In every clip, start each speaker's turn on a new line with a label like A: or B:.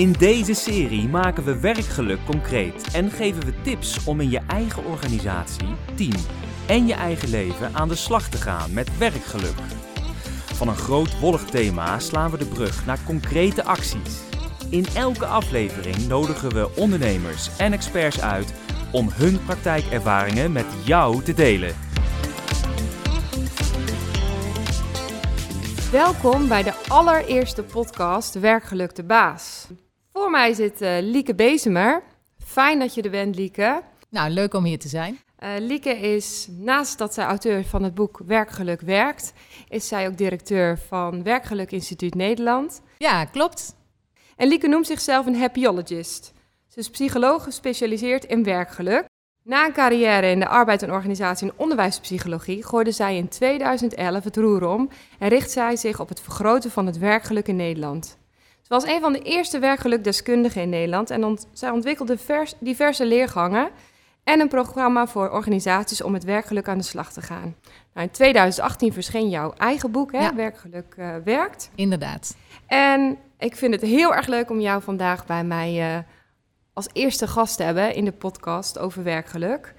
A: In deze serie maken we werkgeluk concreet en geven we tips om in je eigen organisatie, team en je eigen leven aan de slag te gaan met werkgeluk. Van een groot wollig thema slaan we de brug naar concrete acties. In elke aflevering nodigen we ondernemers en experts uit om hun praktijkervaringen met jou te delen.
B: Welkom bij de allereerste podcast Werkgeluk de Baas. Voor mij zit uh, Lieke Bezemer. Fijn dat je er bent, Lieke.
C: Nou, leuk om hier te zijn.
B: Uh, Lieke is, naast dat zij auteur van het boek Werkgeluk werkt, is zij ook directeur van Werkgeluk Instituut Nederland.
C: Ja, klopt.
B: En Lieke noemt zichzelf een happyologist. Ze is psycholoog gespecialiseerd in werkgeluk. Na een carrière in de arbeid en organisatie en onderwijspsychologie gooide zij in 2011 het roer om en richt zij zich op het vergroten van het werkgeluk in Nederland. Ze was een van de eerste werkgelukdeskundigen in Nederland en ont zij ontwikkelde diverse leergangen en een programma voor organisaties om met werkgeluk aan de slag te gaan. Nou, in 2018 verscheen jouw eigen boek, hè, Werkgeluk uh, werkt.
C: Inderdaad.
B: En ik vind het heel erg leuk om jou vandaag bij mij uh, als eerste gast te hebben in de podcast over werkgeluk.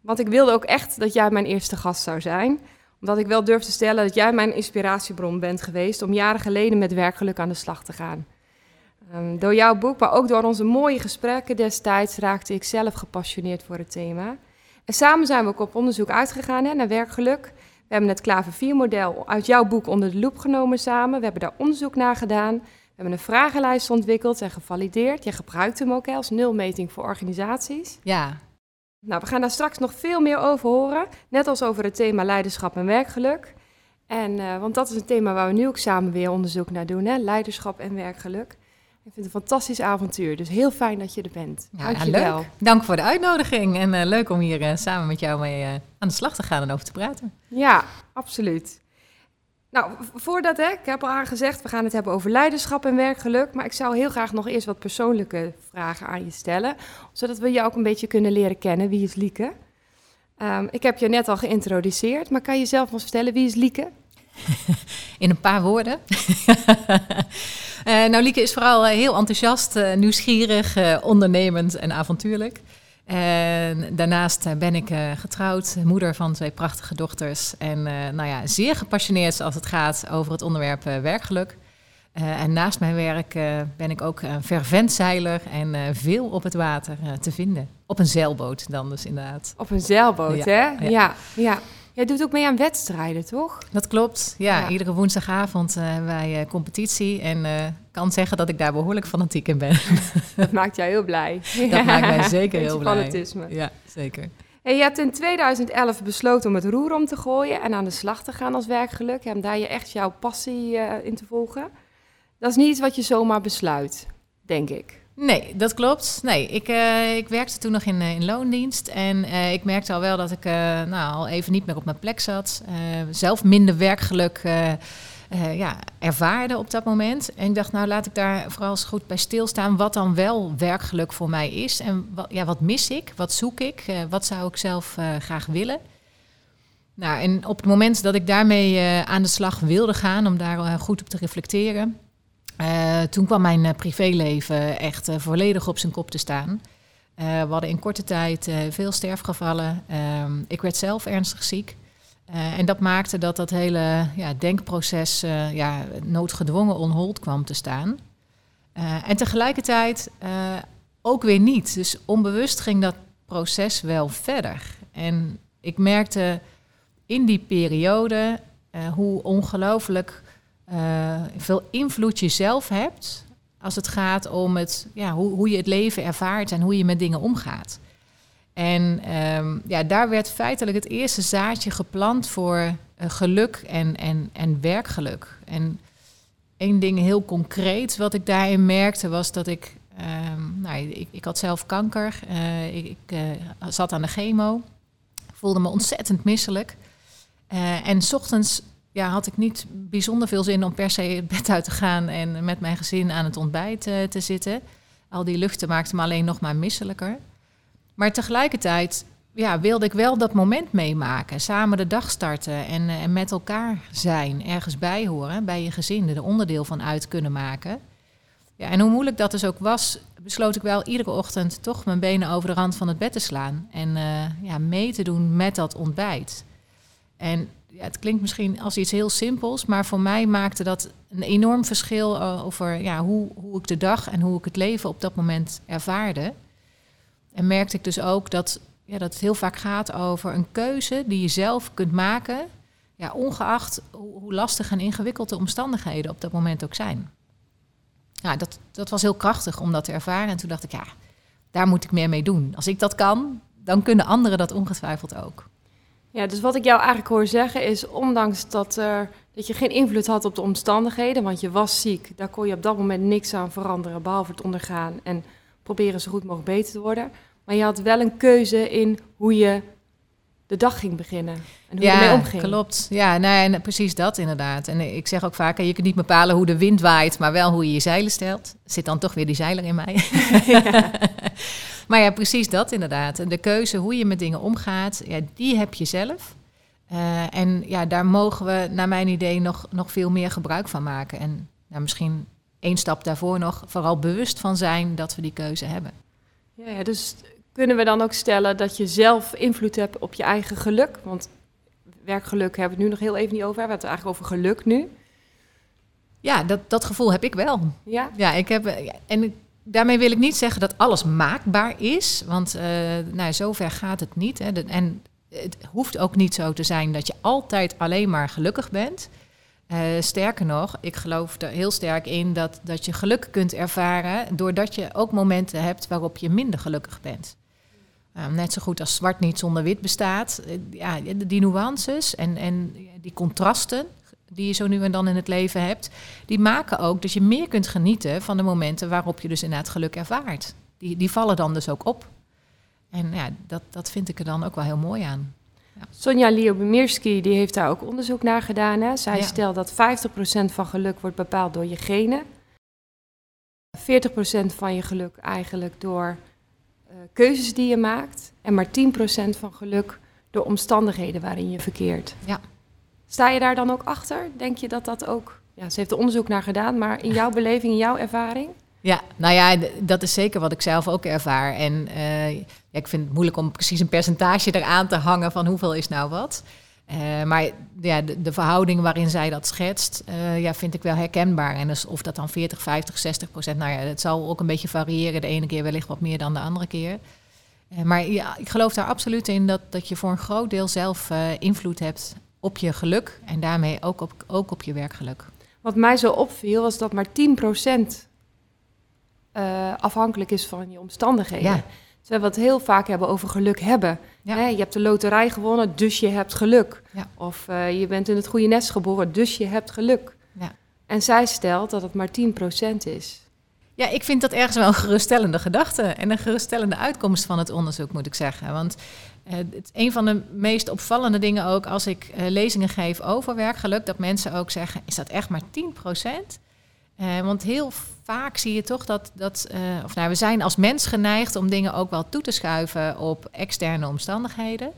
B: Want ik wilde ook echt dat jij mijn eerste gast zou zijn. Omdat ik wel durf te stellen dat jij mijn inspiratiebron bent geweest om jaren geleden met werkgeluk aan de slag te gaan. Um, door jouw boek, maar ook door onze mooie gesprekken destijds, raakte ik zelf gepassioneerd voor het thema. En samen zijn we ook op onderzoek uitgegaan hè, naar werkgeluk. We hebben het Klaver 4-model uit jouw boek onder de loep genomen samen. We hebben daar onderzoek naar gedaan. We hebben een vragenlijst ontwikkeld en gevalideerd. Je gebruikt hem ook hè, als nulmeting voor organisaties.
C: Ja.
B: Nou, we gaan daar straks nog veel meer over horen. Net als over het thema leiderschap en werkgeluk. En, uh, want dat is een thema waar we nu ook samen weer onderzoek naar doen. Hè? Leiderschap en werkgeluk. Ik vind het een fantastisch avontuur. Dus heel fijn dat je er bent.
C: Ja, Dank je wel. Dank voor de uitnodiging. En uh, leuk om hier uh, samen met jou mee uh, aan de slag te gaan en over te praten.
B: Ja, absoluut. Nou, voordat, hè, ik heb al aangezegd, we gaan het hebben over leiderschap en werkgeluk. Maar ik zou heel graag nog eerst wat persoonlijke vragen aan je stellen. Zodat we jou ook een beetje kunnen leren kennen. Wie is Lieke? Um, ik heb je net al geïntroduceerd, maar kan je zelf ons vertellen, wie is Lieke?
C: In een paar woorden. uh, nou, Lieke is vooral uh, heel enthousiast, uh, nieuwsgierig, ondernemend en avontuurlijk. En daarnaast ben ik getrouwd, moeder van twee prachtige dochters. En nou ja, zeer gepassioneerd als het gaat over het onderwerp werkgeluk. en naast mijn werk ben ik ook een fervent zeiler en veel op het water te vinden. Op een zeilboot dan dus inderdaad.
B: Op een zeilboot, ja, hè? Ja, ja. ja. Jij doet ook mee aan wedstrijden, toch?
C: Dat klopt. Ja, ja. iedere woensdagavond uh, hebben wij uh, competitie. En ik uh, kan zeggen dat ik daar behoorlijk fanatiek in ben.
B: Dat maakt jou heel blij.
C: Dat maakt mij zeker heel blij.
B: fanatisme.
C: Ja, zeker.
B: En je hebt in 2011 besloten om het roer om te gooien en aan de slag te gaan als werkgeluk. En daar je echt jouw passie in te volgen. Dat is niet iets wat je zomaar besluit, denk ik.
C: Nee, dat klopt. Nee, ik, uh, ik werkte toen nog in, uh, in loondienst. En uh, ik merkte al wel dat ik nou, al even niet meer op mijn plek zat. zelf minder werkgeluk ja, ervaarde op dat moment. En ik dacht, nou laat ik daar vooral eens goed bij stilstaan. Wat dan wel werkgeluk voor mij is. En wat, ja, wat mis ik? Wat zoek ik? wat zou ik zelf graag willen? Nou, en op het moment dat ik daarmee aan de slag wilde gaan, om daar goed op te reflecteren uh, toen kwam mijn uh, privéleven echt uh, volledig op zijn kop te staan. we hadden in korte tijd veel sterfgevallen. Ehm, ik werd zelf ernstig ziek. en dat maakte dat dat hele ja, denkproces ja, noodgedwongen on hold kwam te staan. en tegelijkertijd ook weer niet. Dus onbewust ging dat proces wel verder. En ik merkte in die periode hoe ongelooflijk veel invloed je zelf hebt als het gaat om het, ja, hoe, hoe je het leven ervaart en hoe je met dingen omgaat. En um, ja, daar werd feitelijk het eerste zaadje geplant voor uh, geluk en, en, en werkgeluk. En één ding heel concreet wat ik daarin merkte was dat ik, um, nou, ik, ik, had zelf kanker, ik, ik zat aan de chemo, voelde me ontzettend misselijk. en s ochtends ja, had ik niet bijzonder veel zin om per se het bed uit te gaan en met mijn gezin aan het ontbijt uh, te zitten. Al die luchten maakten me alleen nog maar misselijker. Maar tegelijkertijd ja, wilde ik wel dat moment meemaken. Samen de dag starten en, uh, en met elkaar zijn. Ergens bij horen, bij je gezin, er onderdeel van uit kunnen maken. Ja, en hoe moeilijk dat dus ook was, besloot ik wel iedere ochtend toch mijn benen over de rand van het bed te slaan. En uh, ja, mee te doen met dat ontbijt. En ja, het klinkt misschien als iets heel simpels, maar voor mij maakte dat een enorm verschil over ja, hoe, hoe ik de dag en hoe ik het leven op dat moment ervaarde. En merkte ik dus ook dat, ja, dat het heel vaak gaat over een keuze die je zelf kunt maken, ja, ongeacht hoe, hoe lastig en ingewikkeld de omstandigheden op dat moment ook zijn. Ja, dat, dat was heel krachtig om dat te ervaren. En toen dacht ik, ja, daar moet ik meer mee doen. Als ik dat kan, dan kunnen anderen dat ongetwijfeld ook.
B: Ja, dus wat ik jou eigenlijk hoor zeggen is, ondanks dat, er, dat je geen invloed had op de omstandigheden, want je was ziek, daar kon je op dat moment niks aan veranderen, behalve het ondergaan en proberen zo goed mogelijk beter te worden. Maar je had wel een keuze in hoe je de dag ging beginnen en hoe
C: ja,
B: je ermee omging.
C: klopt. Ja, nou, en precies dat inderdaad. En ik zeg ook vaak, je kunt niet bepalen hoe de wind waait, maar wel hoe je je zeilen stelt. Zit dan toch weer die zeiler in mij. Ja. Maar ja, precies dat inderdaad. En de keuze hoe je met dingen omgaat, ja, die heb je zelf. Uh, en ja, daar mogen we naar mijn idee nog, nog veel meer gebruik van maken. En nou, misschien één stap daarvoor nog, vooral bewust van zijn dat we die keuze hebben.
B: Ja, ja dus kunnen we dan ook stellen dat je zelf invloed hebt op je eigen geluk? Want werkgeluk hebben we het nu nog heel even niet over. We hebben het eigenlijk over geluk nu.
C: Ja, dat, dat gevoel heb ik wel.
B: Ja?
C: Ja, ik heb... En daarmee wil ik niet zeggen dat alles maakbaar is. Want uh, nou, zover gaat het niet. Hè. En het hoeft ook niet zo te zijn dat je altijd alleen maar gelukkig bent. Uh, sterker nog, ik geloof er heel sterk in dat, dat je geluk kunt ervaren doordat je ook momenten hebt waarop je minder gelukkig bent. Uh, net zo goed als zwart niet zonder wit bestaat. Uh, ja, die nuances en, en die contrasten die je zo nu en dan in het leven hebt, die maken ook dat je meer kunt genieten van de momenten waarop je dus inderdaad geluk ervaart. Die, die vallen dan dus ook op. En ja, dat, dat vind ik er dan ook wel heel mooi aan.
B: Ja. Sonja Liobemirski die heeft daar ook onderzoek naar gedaan. Hè? Zij ja. stelt dat 50% van geluk wordt bepaald door je genen. 40% van je geluk eigenlijk door uh, keuzes die je maakt. En maar 10% van geluk door omstandigheden waarin je verkeert.
C: Ja.
B: Sta je daar dan ook achter? Denk je dat dat ook... Ja, ze heeft er onderzoek naar gedaan, maar in jouw beleving, in jouw ervaring?
C: Ja, nou ja, dat is zeker wat ik zelf ook ervaar. En uh, ja, ik vind het moeilijk om precies een percentage eraan te hangen van hoeveel is nou wat. Uh, maar ja, de, de, verhouding waarin zij dat schetst, uh, ja, vind ik wel herkenbaar. En dus of dat dan 40, 50, 60 procent, nou ja, het zal ook een beetje variëren. De ene keer wellicht wat meer dan de andere keer. maar ja, ik geloof daar absoluut in dat, dat je voor een groot deel zelf invloed hebt op je geluk en daarmee ook op, ook op je werkgeluk.
B: Wat mij zo opviel was dat maar 10 procent uh, afhankelijk is van je omstandigheden.
C: Ja.
B: We het heel vaak hebben over geluk hebben.
C: Ja.
B: Hè, je hebt de loterij gewonnen, dus je hebt geluk.
C: Ja.
B: Of uh, je bent in het goede nest geboren, dus je hebt geluk.
C: Ja.
B: En zij stelt dat het maar 10% is.
C: Ja, ik vind dat ergens wel een geruststellende gedachte en een geruststellende uitkomst van het onderzoek, moet ik zeggen. Want uh, het een van de meest opvallende dingen ook als ik uh, lezingen geef over werkgeluk, dat mensen ook zeggen, is dat echt maar 10%? Uh, want heel vaak zie je toch dat, dat of nou, we zijn als mens geneigd om dingen ook wel toe te schuiven op externe omstandigheden.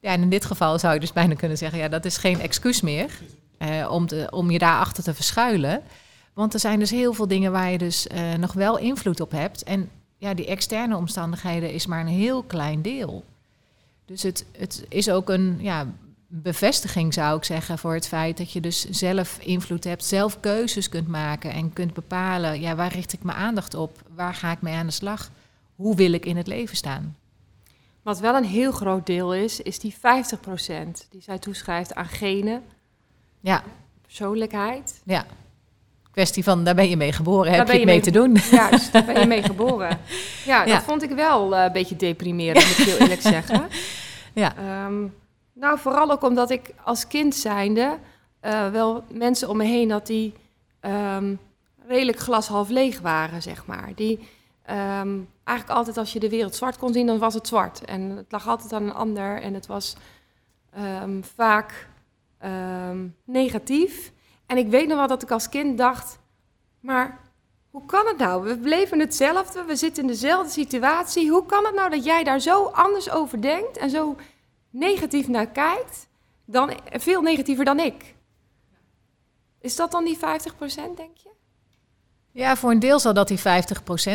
C: Ja, en in dit geval zou je dus bijna kunnen zeggen, ja, dat is geen excuus meer om, te, om je daarachter te verschuilen. Want er zijn dus heel veel dingen waar je dus nog wel invloed op hebt. En ja, die externe omstandigheden is maar een heel klein deel. Dus het, het is ook een ja, bevestiging, zou ik zeggen, voor het feit dat je dus zelf invloed hebt, zelf keuzes kunt maken en kunt bepalen, ja, waar richt ik mijn aandacht op? Waar ga ik mee aan de slag? Hoe wil ik in het leven staan?
B: Wat wel een heel groot deel is, is die 50% die zij toeschrijft aan genen,
C: ja.
B: persoonlijkheid.
C: Ja. Kwestie van, daar ben je mee geboren, daar heb je, je mee, mee te doen.
B: Juist, daar ben je mee geboren. Ja, dat ja. vond ik wel uh, een beetje deprimerend, moet ik heel eerlijk zeggen.
C: Ja.
B: Um, nou, vooral ook omdat ik als kind zijnde uh, wel mensen om me heen had die um, redelijk glas half leeg waren, zeg maar. Die um, eigenlijk altijd als je de wereld zwart kon zien, dan was het zwart. En het lag altijd aan een ander en het was vaak negatief. En ik weet nog wel dat ik als kind dacht, maar hoe kan het nou? We beleven hetzelfde, we zitten in dezelfde situatie. Hoe kan het nou dat jij daar zo anders over denkt en zo negatief naar kijkt, dan, veel negatiever dan ik. Is dat dan die 50%, denk je?
C: Ja, voor een deel zal dat die 50%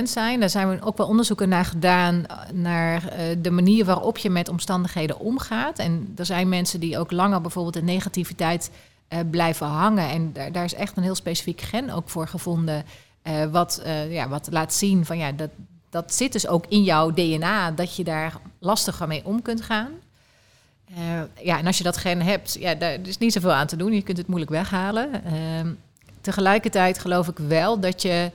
C: zijn. Daar zijn we ook wel onderzoeken naar gedaan, naar uh, de manier waarop je met omstandigheden omgaat. En er zijn mensen die ook langer bijvoorbeeld in negativiteit uh, blijven hangen. En daar, daar, is echt een heel specifiek gen ook voor gevonden, uh, wat, ja, wat laat zien van ja, dat, dat zit dus ook in jouw DNA, dat je daar lastiger mee om kunt gaan. ja, en als je dat gen hebt, ja, daar is niet zoveel aan te doen. Je kunt het moeilijk weghalen. Ehm, tegelijkertijd geloof ik wel dat je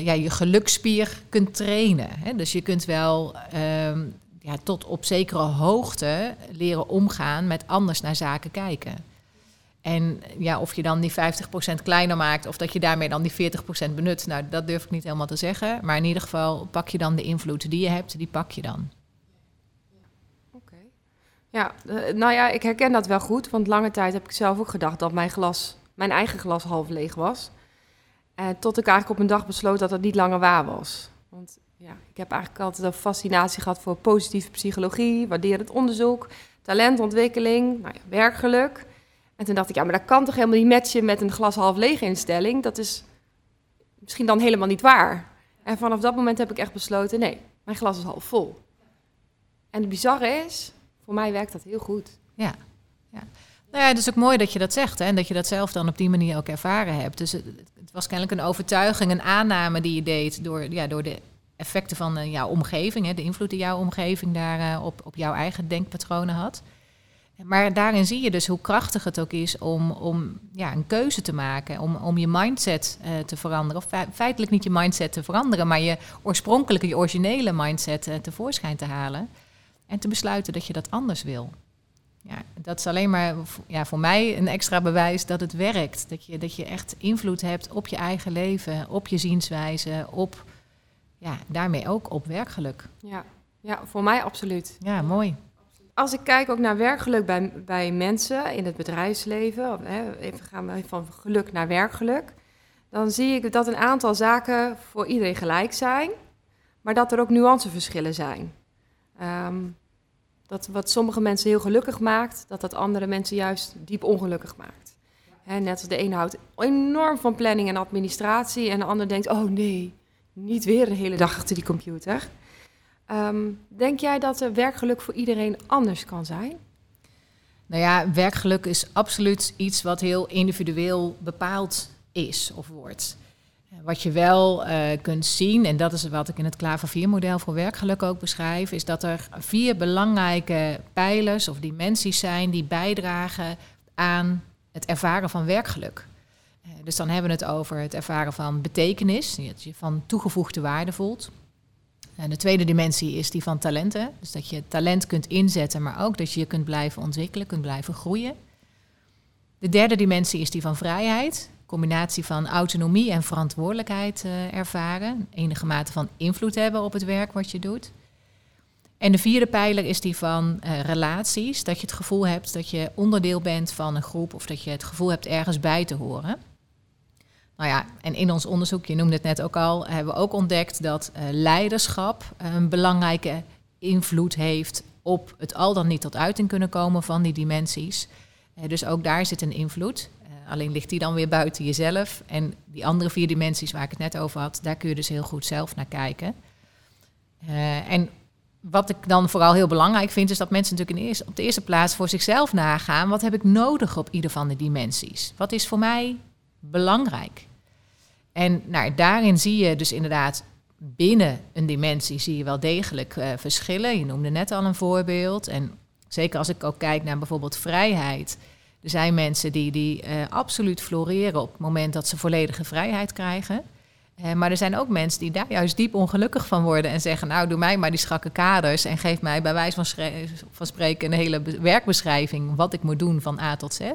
C: ja, je gelukspier kunt trainen. Hè? Dus je kunt wel uh, ja, tot op zekere hoogte leren omgaan met anders naar zaken kijken. En ja, of je dan die 50% kleiner maakt of dat je daarmee dan die 40% benut, nou, dat durf ik niet helemaal te zeggen. Maar in ieder geval pak je dan de invloed die je hebt, die pak je dan.
B: Oké. Ja, uh, nou ja, ik herken dat wel goed. Want lange tijd heb ik zelf ook gedacht dat mijn glas mijn eigen glas half leeg was. Uh, tot ik eigenlijk op een dag besloot dat het niet langer waar was. Want ja, ik heb eigenlijk altijd een fascinatie gehad voor positieve psychologie, waarderend onderzoek, talentontwikkeling, nou ja, werkgeluk. En toen dacht ik, ja, maar dat kan toch helemaal niet matchen met een glas half leeg instelling? Dat is misschien dan helemaal niet waar. En vanaf dat moment heb ik echt besloten, nee, mijn glas is half vol. En het bizarre is, voor mij werkt dat heel goed.
C: Ja, ja. Nou ja, het is ook mooi dat je dat zegt en dat je dat zelf dan op die manier ook ervaren hebt. Dus het, was kennelijk een overtuiging, een aanname die je deed door, ja, door de effecten van uh, jouw omgeving, hè, de invloed die jouw omgeving daar uh, op, op jouw eigen denkpatronen had. Maar daarin zie je dus hoe krachtig het ook is om, om ja, een keuze te maken, om, om je mindset uh, te veranderen. Of feitelijk niet je mindset te veranderen, maar je oorspronkelijke, je originele mindset tevoorschijn te halen. En te besluiten dat je dat anders wil ja, dat is alleen maar ja, voor mij een extra bewijs dat het werkt. Dat je, dat je echt invloed hebt op je eigen leven, op je zienswijze, op ja, daarmee ook op werkgeluk.
B: Ja, ja voor mij absoluut.
C: Ja, mooi.
B: Als ik kijk ook naar werkgeluk bij, bij mensen in het bedrijfsleven, hè, even gaan we van geluk naar werkgeluk, dan zie ik dat een aantal zaken voor iedereen gelijk zijn, maar dat er ook nuanceverschillen zijn. Um, dat wat sommige mensen heel gelukkig maakt, dat dat andere mensen juist diep ongelukkig maakt. net als de een houdt enorm van planning en administratie en de ander denkt, oh nee, niet weer een hele dag achter die computer. Um, denk jij dat er werkgeluk voor iedereen anders kan zijn?
C: Nou ja, werkgeluk is absoluut iets wat heel individueel bepaald is of wordt. Wat je wel uh, kunt zien, en dat is wat ik in het Klaver 4-model voor werkgeluk ook beschrijf, is dat er vier belangrijke pijlers of dimensies zijn die bijdragen aan het ervaren van werkgeluk. Uh, dus dan hebben we het over het ervaren van betekenis, dat je van toegevoegde waarde voelt. En de tweede dimensie is die van talenten, dus dat je talent kunt inzetten, maar ook dat je je kunt blijven ontwikkelen, kunt blijven groeien. De derde dimensie is die van vrijheid combinatie van autonomie en verantwoordelijkheid uh, ervaren. Enige mate van invloed hebben op het werk wat je doet. En de vierde pijler is die van uh, relaties. Dat je het gevoel hebt dat je onderdeel bent van een groep of dat je het gevoel hebt ergens bij te horen. Nou ja, en in ons onderzoek, je noemde het net ook al, hebben we ook ontdekt dat uh, leiderschap een belangrijke invloed heeft op het al dan niet tot uiting kunnen komen van die dimensies. dus ook daar zit een invloed. Alleen ligt die dan weer buiten jezelf. En die andere vier dimensies waar ik het net over had, daar kun je dus heel goed zelf naar kijken. En wat ik dan vooral heel belangrijk vind, is dat mensen natuurlijk in eerste, op de eerste plaats voor zichzelf nagaan. Wat heb ik nodig op ieder van de dimensies? Wat is voor mij belangrijk? En nou, daarin zie je dus inderdaad binnen een dimensie zie je wel degelijk uh, verschillen. Je noemde net al een voorbeeld. En zeker als ik ook kijk naar bijvoorbeeld vrijheid er zijn mensen die, die uh, absoluut floreren op het moment dat ze volledige vrijheid krijgen. Uh, maar er zijn ook mensen die daar juist diep ongelukkig van worden en zeggen: Nou, doe mij maar die strakke kaders en geef mij bij wijze van, van spreken een hele werkbeschrijving wat ik moet doen van A tot Z.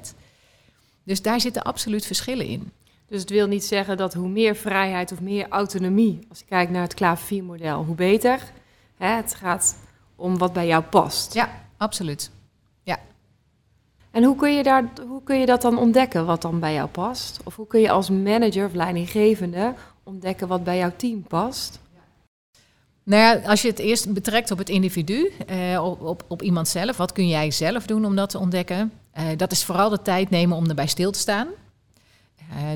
C: Dus daar zitten absoluut verschillen in.
B: Dus het wil niet zeggen dat hoe meer vrijheid of meer autonomie, als je kijkt naar het klavier-model, hoe beter. Hè, het gaat om wat bij jou past.
C: Ja, absoluut.
B: En hoe kun, je daar, hoe kun je dat dan ontdekken, wat dan bij jou past? Of hoe kun je als manager of leidinggevende ontdekken wat bij jouw team past?
C: Nou ja, als je het eerst betrekt op het individu, eh, op, op, op, iemand zelf, wat kun jij zelf doen om dat te ontdekken? Uh, dat is vooral de tijd nemen om erbij stil te staan.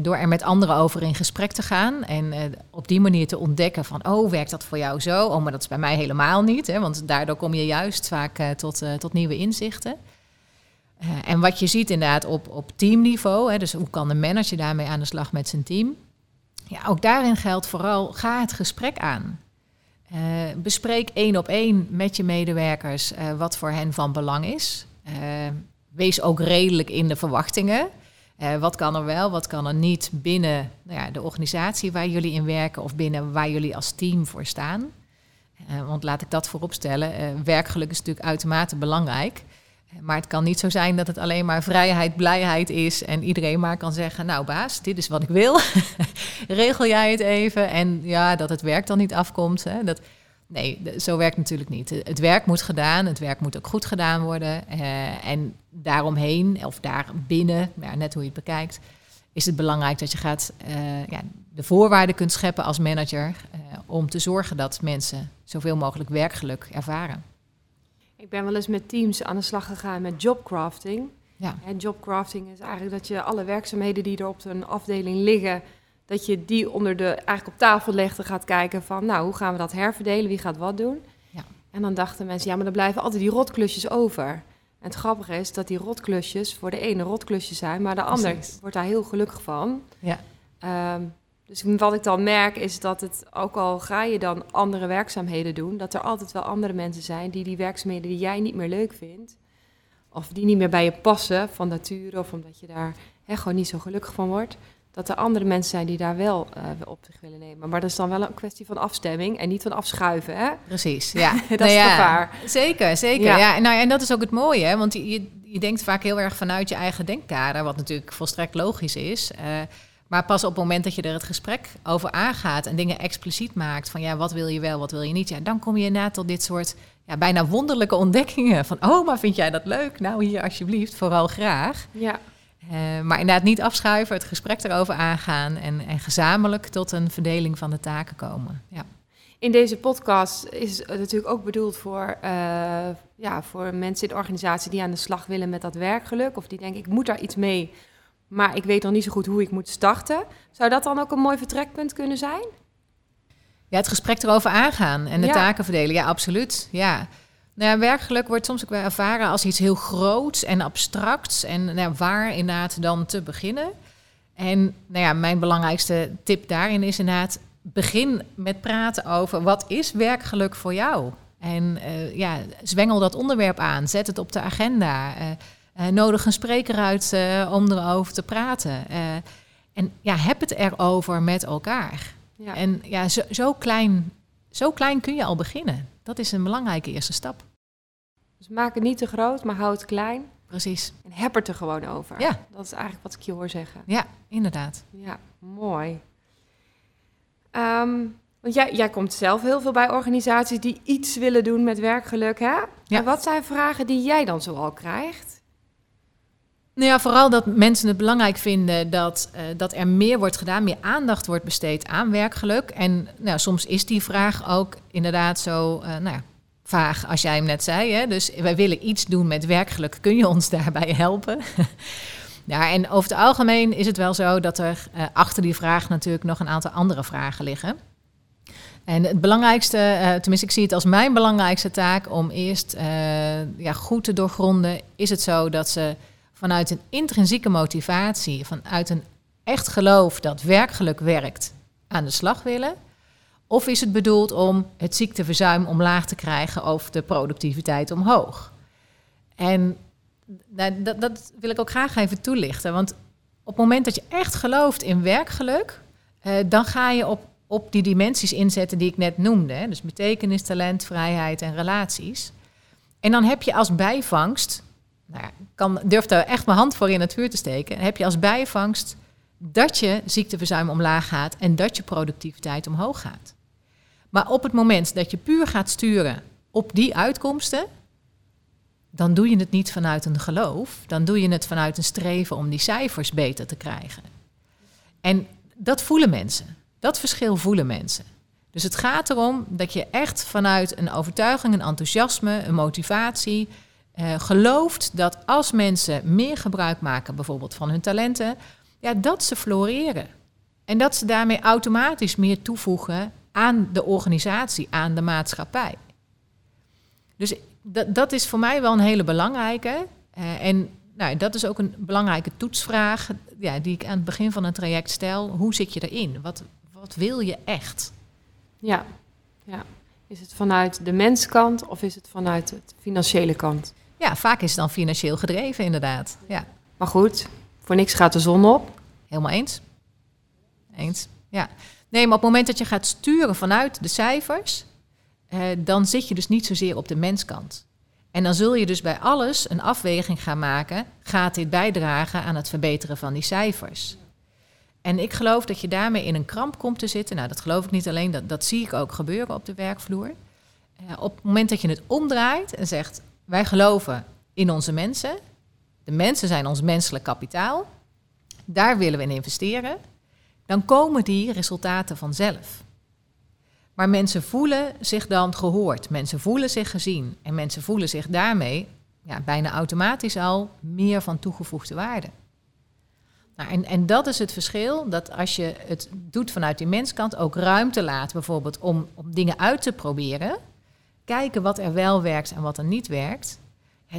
C: Door er met anderen over in gesprek te gaan en op die manier te ontdekken van, oh, werkt dat voor jou zo? Oh, maar dat is bij mij helemaal niet, hè, want daardoor kom je juist vaak tot, tot nieuwe inzichten. en wat je ziet inderdaad op, op teamniveau, hè, dus hoe kan de manager daarmee aan de slag met zijn team? Ja, ook daarin geldt vooral, ga het gesprek aan. Bespreek één op één met je medewerkers wat voor hen van belang is. Wees ook redelijk in de verwachtingen. Wat kan er wel, wat kan er niet binnen nou ja, de organisatie waar jullie in werken of binnen waar jullie als team voor staan. want laat ik dat vooropstellen, werkgeluk is natuurlijk uitermate belangrijk. Maar het kan niet zo zijn dat het alleen maar vrijheid, blijheid is en iedereen maar kan zeggen, nou baas, dit is wat ik wil. Regel jij het even en ja, dat het werk dan niet afkomt. Hè, dat, nee, zo werkt natuurlijk niet. Het werk moet gedaan, het werk moet ook goed gedaan worden. Eh, en daaromheen, of daarbinnen, ja, net hoe je het bekijkt, is het belangrijk dat je gaat, uh, ja, de voorwaarden kunt scheppen als manager uh, om te zorgen dat mensen zoveel mogelijk werkgeluk ervaren.
B: Ik ben wel eens met teams aan de slag gegaan met jobcrafting. Ja. En jobcrafting is eigenlijk dat je alle werkzaamheden die er op een afdeling liggen, dat je die onder de, eigenlijk op tafel legt en gaat kijken van, nou, hoe gaan we dat herverdelen, wie gaat wat doen. Ja. En dan dachten mensen, ja, maar dan blijven altijd die rotklusjes over. En het grappige is dat die rotklusjes voor de ene rotklusjes zijn, maar de ander wordt daar heel gelukkig van. Ja. Ehm, dus wat ik dan merk is dat het, ook al ga je dan andere werkzaamheden doen, dat er altijd wel andere mensen zijn die die werkzaamheden die jij niet meer leuk vindt, of die niet meer bij je passen van nature, of omdat je daar hè, gewoon niet zo gelukkig van wordt, dat er andere mensen zijn die daar wel uh, op zich willen nemen. Maar dat is dan wel een kwestie van afstemming en niet van afschuiven, hè?
C: Precies, ja.
B: dat nou is ja, gevaar.
C: Zeker, zeker. Ja. En, nou, en dat is ook het mooie, hè? want je, je denkt vaak heel erg vanuit je eigen denkkader, wat natuurlijk volstrekt logisch is. Uh, maar pas op het moment dat je er het gesprek over aangaat en dingen expliciet maakt van ja, wat wil je wel, wat wil je niet, ja, dan kom je na tot dit soort ja, bijna wonderlijke ontdekkingen van oh, maar vind jij dat leuk? Nou, hier alsjeblieft, vooral graag. Ja. Uh, maar inderdaad niet afschuiven, het gesprek erover aangaan en, en gezamenlijk tot een verdeling van de taken komen. Ja.
B: In deze podcast is het natuurlijk ook bedoeld voor, uh, ja, voor mensen in de organisatie die aan de slag willen met dat werkgeluk. Of die denken, ik moet daar iets mee maar ik weet nog niet zo goed hoe ik moet starten. Zou dat dan ook een mooi vertrekpunt kunnen zijn?
C: Ja, het gesprek erover aangaan en de taken verdelen. Ja, absoluut. Ja. Nou ja, werkgeluk wordt soms ook wel ervaren als iets heel groots en abstracts. En nou, waar inderdaad dan te beginnen. En nou ja, mijn belangrijkste tip daarin is inderdaad... begin met praten over wat is werkgeluk voor jou? En uh, ja, zwengel dat onderwerp aan. Zet het op de agenda. Uh, uh, nodig een spreker uit om erover te praten. En ja, heb het erover met elkaar. Ja. En ja, zo, zo, klein, zo klein kun je al beginnen. Dat is een belangrijke eerste stap.
B: Dus maak het niet te groot, maar hou het klein.
C: Precies.
B: En heb het er gewoon over. Ja. Dat is eigenlijk wat ik je hoor zeggen.
C: Ja, inderdaad.
B: Ja, mooi. Um, want jij, jij komt zelf heel veel bij organisaties die iets willen doen met werkgeluk, hè? Ja. En wat zijn vragen die jij dan zoal krijgt?
C: Nou ja, vooral dat mensen het belangrijk vinden dat, uh, dat er meer wordt gedaan, meer aandacht wordt besteed aan werkgeluk. En nou, soms is die vraag ook inderdaad zo uh, nou ja, vaag als jij hem net zei. Hè? Dus wij willen iets doen met werkgeluk. Kun je ons daarbij helpen? ja, en over het algemeen is het wel zo dat er uh, achter die vraag natuurlijk nog een aantal andere vragen liggen. En het belangrijkste, uh, tenminste ik zie het als mijn belangrijkste taak om eerst ja, goed te doorgronden. Is het zo dat ze vanuit een intrinsieke motivatie, vanuit een echt geloof dat werkgeluk werkt, aan de slag willen? Of is het bedoeld om het ziekteverzuim omlaag te krijgen of de productiviteit omhoog? En nou, dat, wil ik ook graag even toelichten. Want op het moment dat je echt gelooft in werkgeluk, eh, dan ga je op, op die dimensies inzetten die ik net noemde. Hè? Dus betekenis, talent, vrijheid en relaties. En dan heb je als bijvangst nou kan, durf daar echt mijn hand voor in het vuur te steken. heb je als bijvangst dat je ziekteverzuim omlaag gaat en dat je productiviteit omhoog gaat. Maar op het moment dat je puur gaat sturen op die uitkomsten, dan doe je het niet vanuit een geloof, dan doe je het vanuit een streven om die cijfers beter te krijgen. En dat voelen mensen. Dat verschil voelen mensen. Dus het gaat erom dat je echt vanuit een overtuiging, een enthousiasme, een motivatie, uh, gelooft dat als mensen meer gebruik maken, bijvoorbeeld van hun talenten, ja, dat ze floreren. En dat ze daarmee automatisch meer toevoegen aan de organisatie, aan de maatschappij. Dus dat, dat is voor mij wel een hele belangrijke. Uh, en nou, dat is ook een belangrijke toetsvraag ja, die ik aan het begin van een traject stel. Hoe zit je erin? Wat, wat wil je echt?
B: Ja, ja. Is het vanuit de menskant of is het vanuit de financiële kant?
C: Ja, vaak is het dan financieel gedreven, inderdaad. Ja.
B: Maar goed, voor niks gaat de zon op.
C: Helemaal eens. Eens, ja. Nee, maar op het moment dat je gaat sturen vanuit de cijfers, eh, dan zit je dus niet zozeer op de menskant. En dan zul je dus bij alles een afweging gaan maken. Gaat dit bijdragen aan het verbeteren van die cijfers? En ik geloof dat je daarmee in een kramp komt te zitten. Nou, dat geloof ik niet alleen, dat, dat zie ik ook gebeuren op de werkvloer. Uh, op het moment dat je het omdraait en zegt: wij geloven in onze mensen. De mensen zijn ons menselijk kapitaal. Daar willen we in investeren. Dan komen die resultaten vanzelf. Maar mensen voelen zich dan gehoord. Mensen voelen zich gezien. En mensen voelen zich daarmee ja, bijna automatisch al meer van toegevoegde waarde. Nou, en, en dat is het verschil, dat als je het doet vanuit die menskant, ook ruimte laat bijvoorbeeld om, om dingen uit te proberen. Kijken wat er wel werkt en wat er niet werkt.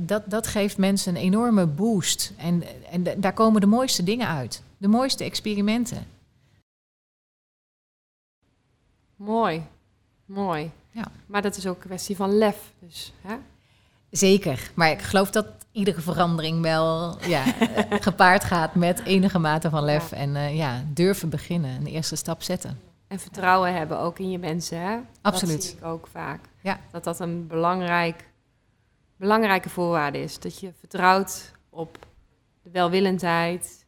C: dat, dat geeft mensen een enorme boost. En, en daar komen de mooiste dingen uit. De mooiste experimenten.
B: Mooi, mooi. Ja. Maar dat is ook een kwestie van lef. Dus, hè?
C: Zeker, maar ik geloof dat iedere verandering wel ja, gepaard gaat met enige mate van lef. En uh, ja, durven beginnen, een eerste stap zetten.
B: En vertrouwen hebben ook in je mensen, hè?
C: Absoluut.
B: Dat zie ik ook vaak. Ja. Dat dat een belangrijk, belangrijke voorwaarde is. Dat je vertrouwt op de welwillendheid,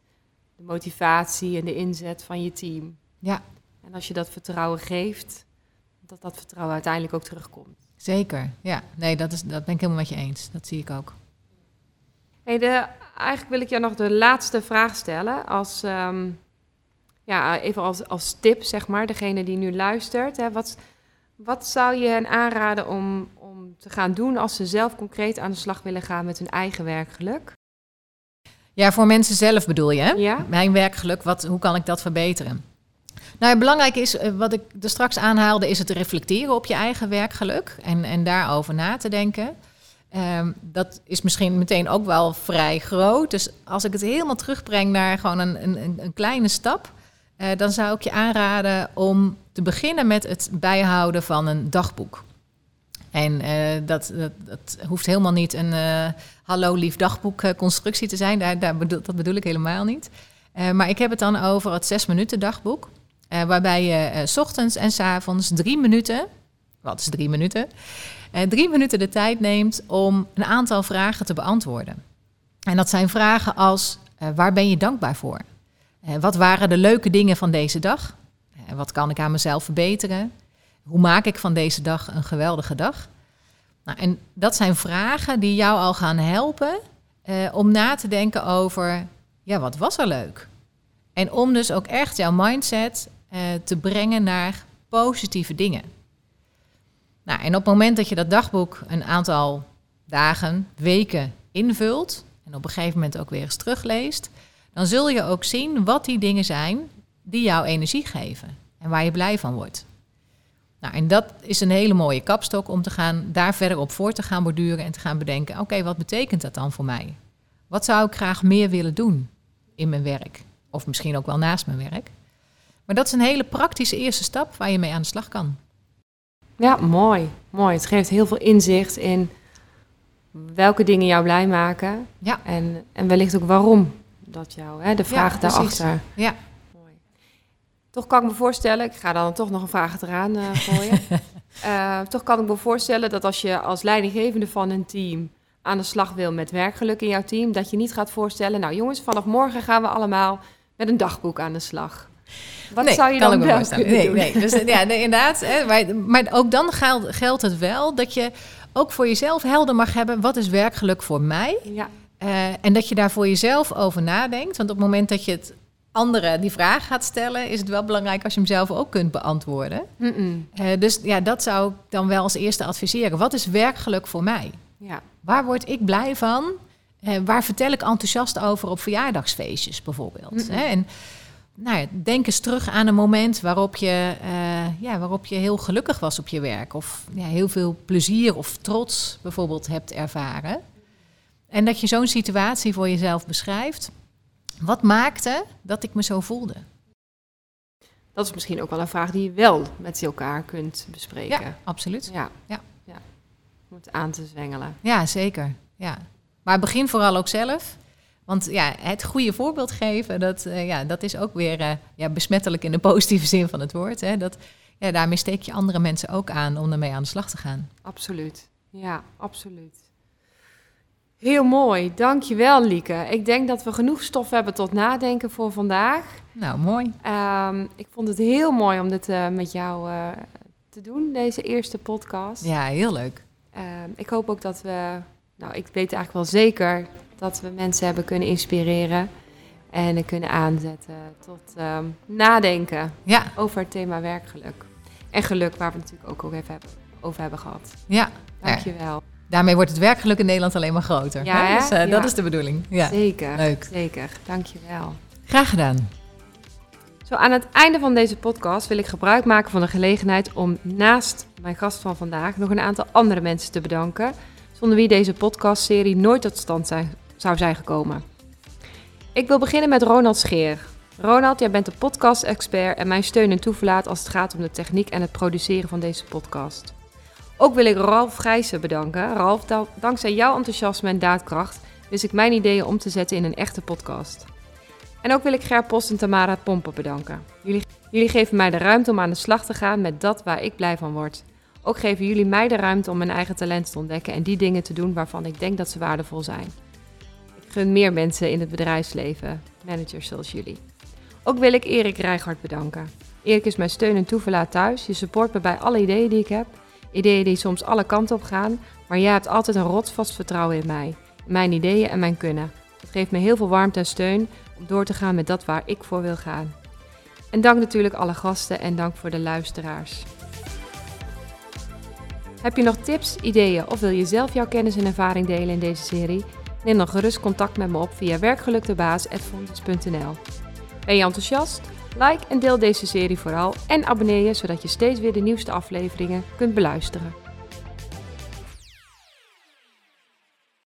B: de motivatie en de inzet van je team.
C: Ja.
B: En als je dat vertrouwen geeft, dat dat vertrouwen uiteindelijk ook terugkomt.
C: Zeker, ja. Nee, dat, is, dat ben ik helemaal met je eens. Dat zie ik ook.
B: Hey, de, eigenlijk wil ik jou nog de laatste vraag stellen. Als, ehm, ja, even als, als tip, zeg maar, degene die nu luistert. Hè, wat, wat zou je hen aanraden om, om te gaan doen als ze zelf concreet aan de slag willen gaan met hun eigen werkgeluk?
C: Ja, voor mensen zelf bedoel je, hè?
B: Ja.
C: Mijn werkgeluk, wat, hoe kan ik dat verbeteren? Nou, belangrijk is, eh, wat ik er straks aanhaalde, is het reflecteren op je eigen werkgeluk en, en daarover na te denken. Um, dat is misschien meteen ook wel vrij groot. Dus als ik het helemaal terugbreng naar gewoon een, een, een kleine stap, uh, dan zou ik je aanraden om te beginnen met het bijhouden van een dagboek. En dat, dat, dat, hoeft helemaal niet een uh, hallo lief dagboek constructie te zijn. Daar, daar bedoel, dat bedoel ik helemaal niet. maar ik heb het dan over het zes minuten dagboek. Uh, waarbij je uh, s ochtends en s avonds drie minuten, wat is drie minuten? Uh, drie minuten de tijd neemt om een aantal vragen te beantwoorden. En dat zijn vragen als: waar ben je dankbaar voor? wat waren de leuke dingen van deze dag? wat kan ik aan mezelf verbeteren? Hoe maak ik van deze dag een geweldige dag? Nou, en dat zijn vragen die jou al gaan helpen om na te denken over: ja, wat was er leuk? En om dus ook echt jouw mindset uh, te brengen naar positieve dingen. Nou, en op het moment dat je dat dagboek een aantal dagen, weken invult en op een gegeven moment ook weer eens terugleest, dan zul je ook zien wat die dingen zijn die jou energie geven en waar je blij van wordt. Nou, en dat is een hele mooie kapstok om te gaan, daar verder op voor te gaan borduren en te gaan bedenken: oké, wat betekent dat dan voor mij? Wat zou ik graag meer willen doen in mijn werk? Of misschien ook wel naast mijn werk. Maar dat is een hele praktische eerste stap waar je mee aan de slag kan.
B: Ja, mooi. Mooi. Het geeft heel veel inzicht in welke dingen jou blij maken.
C: Ja.
B: En, en wellicht ook waarom dat jou, hè, de vraag daarachter.
C: Ja.
B: Mooi. Toch kan ik me voorstellen, ik ga dan toch nog een vraag eraan uh, gooien. uh, toch kan ik me voorstellen dat als je als leidinggevende van een team aan de slag wil met werkgeluk in jouw team, dat je niet gaat voorstellen, nou jongens, vanaf morgen gaan we allemaal met een dagboek aan de slag. Wat
C: nee,
B: zou je dan wel kunnen
C: nee,
B: doen?
C: Nee, dus, ja, nee, inderdaad. Hè, maar, maar ook dan geldt, geldt het wel dat je ook voor jezelf helder mag hebben... wat is werkgeluk voor mij?
B: Ja.
C: Uh, en dat je daar voor jezelf over nadenkt. Want op het moment dat je het anderen die vraag gaat stellen... is het wel belangrijk als je hem zelf ook kunt beantwoorden.
B: Mm -mm.
C: Uh, dus ja, dat zou ik dan wel als eerste adviseren. Wat is werkgeluk voor mij?
B: Ja.
C: Waar word ik blij van? eh, waar vertel ik enthousiast over op verjaardagsfeestjes bijvoorbeeld? En nou ja, denk eens terug aan een moment waarop je, eh, ja, waarop je heel gelukkig was op je werk. Of ja, heel veel plezier of trots bijvoorbeeld hebt ervaren. En dat je zo'n situatie voor jezelf beschrijft. Wat maakte dat ik me zo voelde?
B: Dat is misschien ook wel een vraag die je wel met elkaar kunt bespreken.
C: Ja, absoluut.
B: Ja.
C: Ja.
B: ja. Om het aan te zwengelen.
C: Ja, zeker. Ja. Maar begin vooral ook zelf. Want ja, het goede voorbeeld geven, dat, eh, ja, dat is ook weer eh, ja, besmettelijk in de positieve zin van het woord. Hè? Dat, ja, daarmee steek je andere mensen ook aan om ermee aan de slag te gaan.
B: Absoluut. Ja, absoluut. Heel mooi. Dankjewel, Lieke. Ik denk dat we genoeg stof hebben tot nadenken voor vandaag.
C: Nou, mooi.
B: Ehm, ik vond het heel mooi om dit eh, met jou te doen, deze eerste podcast.
C: Ja, heel leuk.
B: Ehm, ik hoop ook dat we, nou, ik weet eigenlijk wel zeker dat we mensen hebben kunnen inspireren en kunnen aanzetten tot ehm, nadenken
C: Ja,
B: over het thema werkgeluk. En geluk, waar we het natuurlijk ook, ook even over hebben gehad.
C: ja.
B: Dankjewel.
C: Daarmee wordt het werkgeluk in Nederland alleen maar groter.
B: Ja,
C: hè? Dus, eh,
B: Ja.
C: dat is de bedoeling. Ja.
B: Zeker,
C: Leuk.
B: zeker. Dankjewel.
C: Graag gedaan.
B: Zo aan het einde van deze podcast wil ik gebruik maken van de gelegenheid om naast mijn gast van vandaag nog een aantal andere mensen te bedanken, zonder wie deze podcastserie nooit tot stand zijn, zou zijn gekomen. Ik wil beginnen met Ronald Scheer. Ronald, jij bent de podcast-expert en mijn steun en toeverlaat als het gaat om de techniek en het produceren van deze podcast. Ook wil ik Ralf Grijzen bedanken. Ralf, da- dankzij jouw enthousiasme en daadkracht wist ik mijn ideeën om te zetten in een echte podcast. En ook wil ik Ger Post en Tamara Pompen bedanken. Jullie, jullie geven mij de ruimte om aan de slag te gaan met dat waar ik blij van word. Ook geven jullie mij de ruimte om mijn eigen talent te ontdekken en die dingen te doen waarvan ik denk dat ze waardevol zijn. Gun meer mensen in het bedrijfsleven, managers zoals jullie. Ook wil ik Erik Rijgaard bedanken. Erik is mijn steun en toeverlaat thuis. Je support me bij alle ideeën die ik heb. Ideeën die soms alle kanten op gaan, maar jij hebt altijd een rotsvast vertrouwen in mij, mijn ideeën en mijn kunnen. Dat geeft me heel veel warmte en steun om door te gaan met dat waar ik voor wil gaan. En dank natuurlijk alle gasten en dank voor de luisteraars. Heb je nog tips, ideeën of wil je zelf jouw kennis en ervaring delen in deze serie? Neem dan gerust contact met me op via werkgeluktebaas.fontes.nl. Ben je enthousiast? Like en deel deze serie vooral en abonneer je zodat je steeds weer de nieuwste afleveringen kunt beluisteren.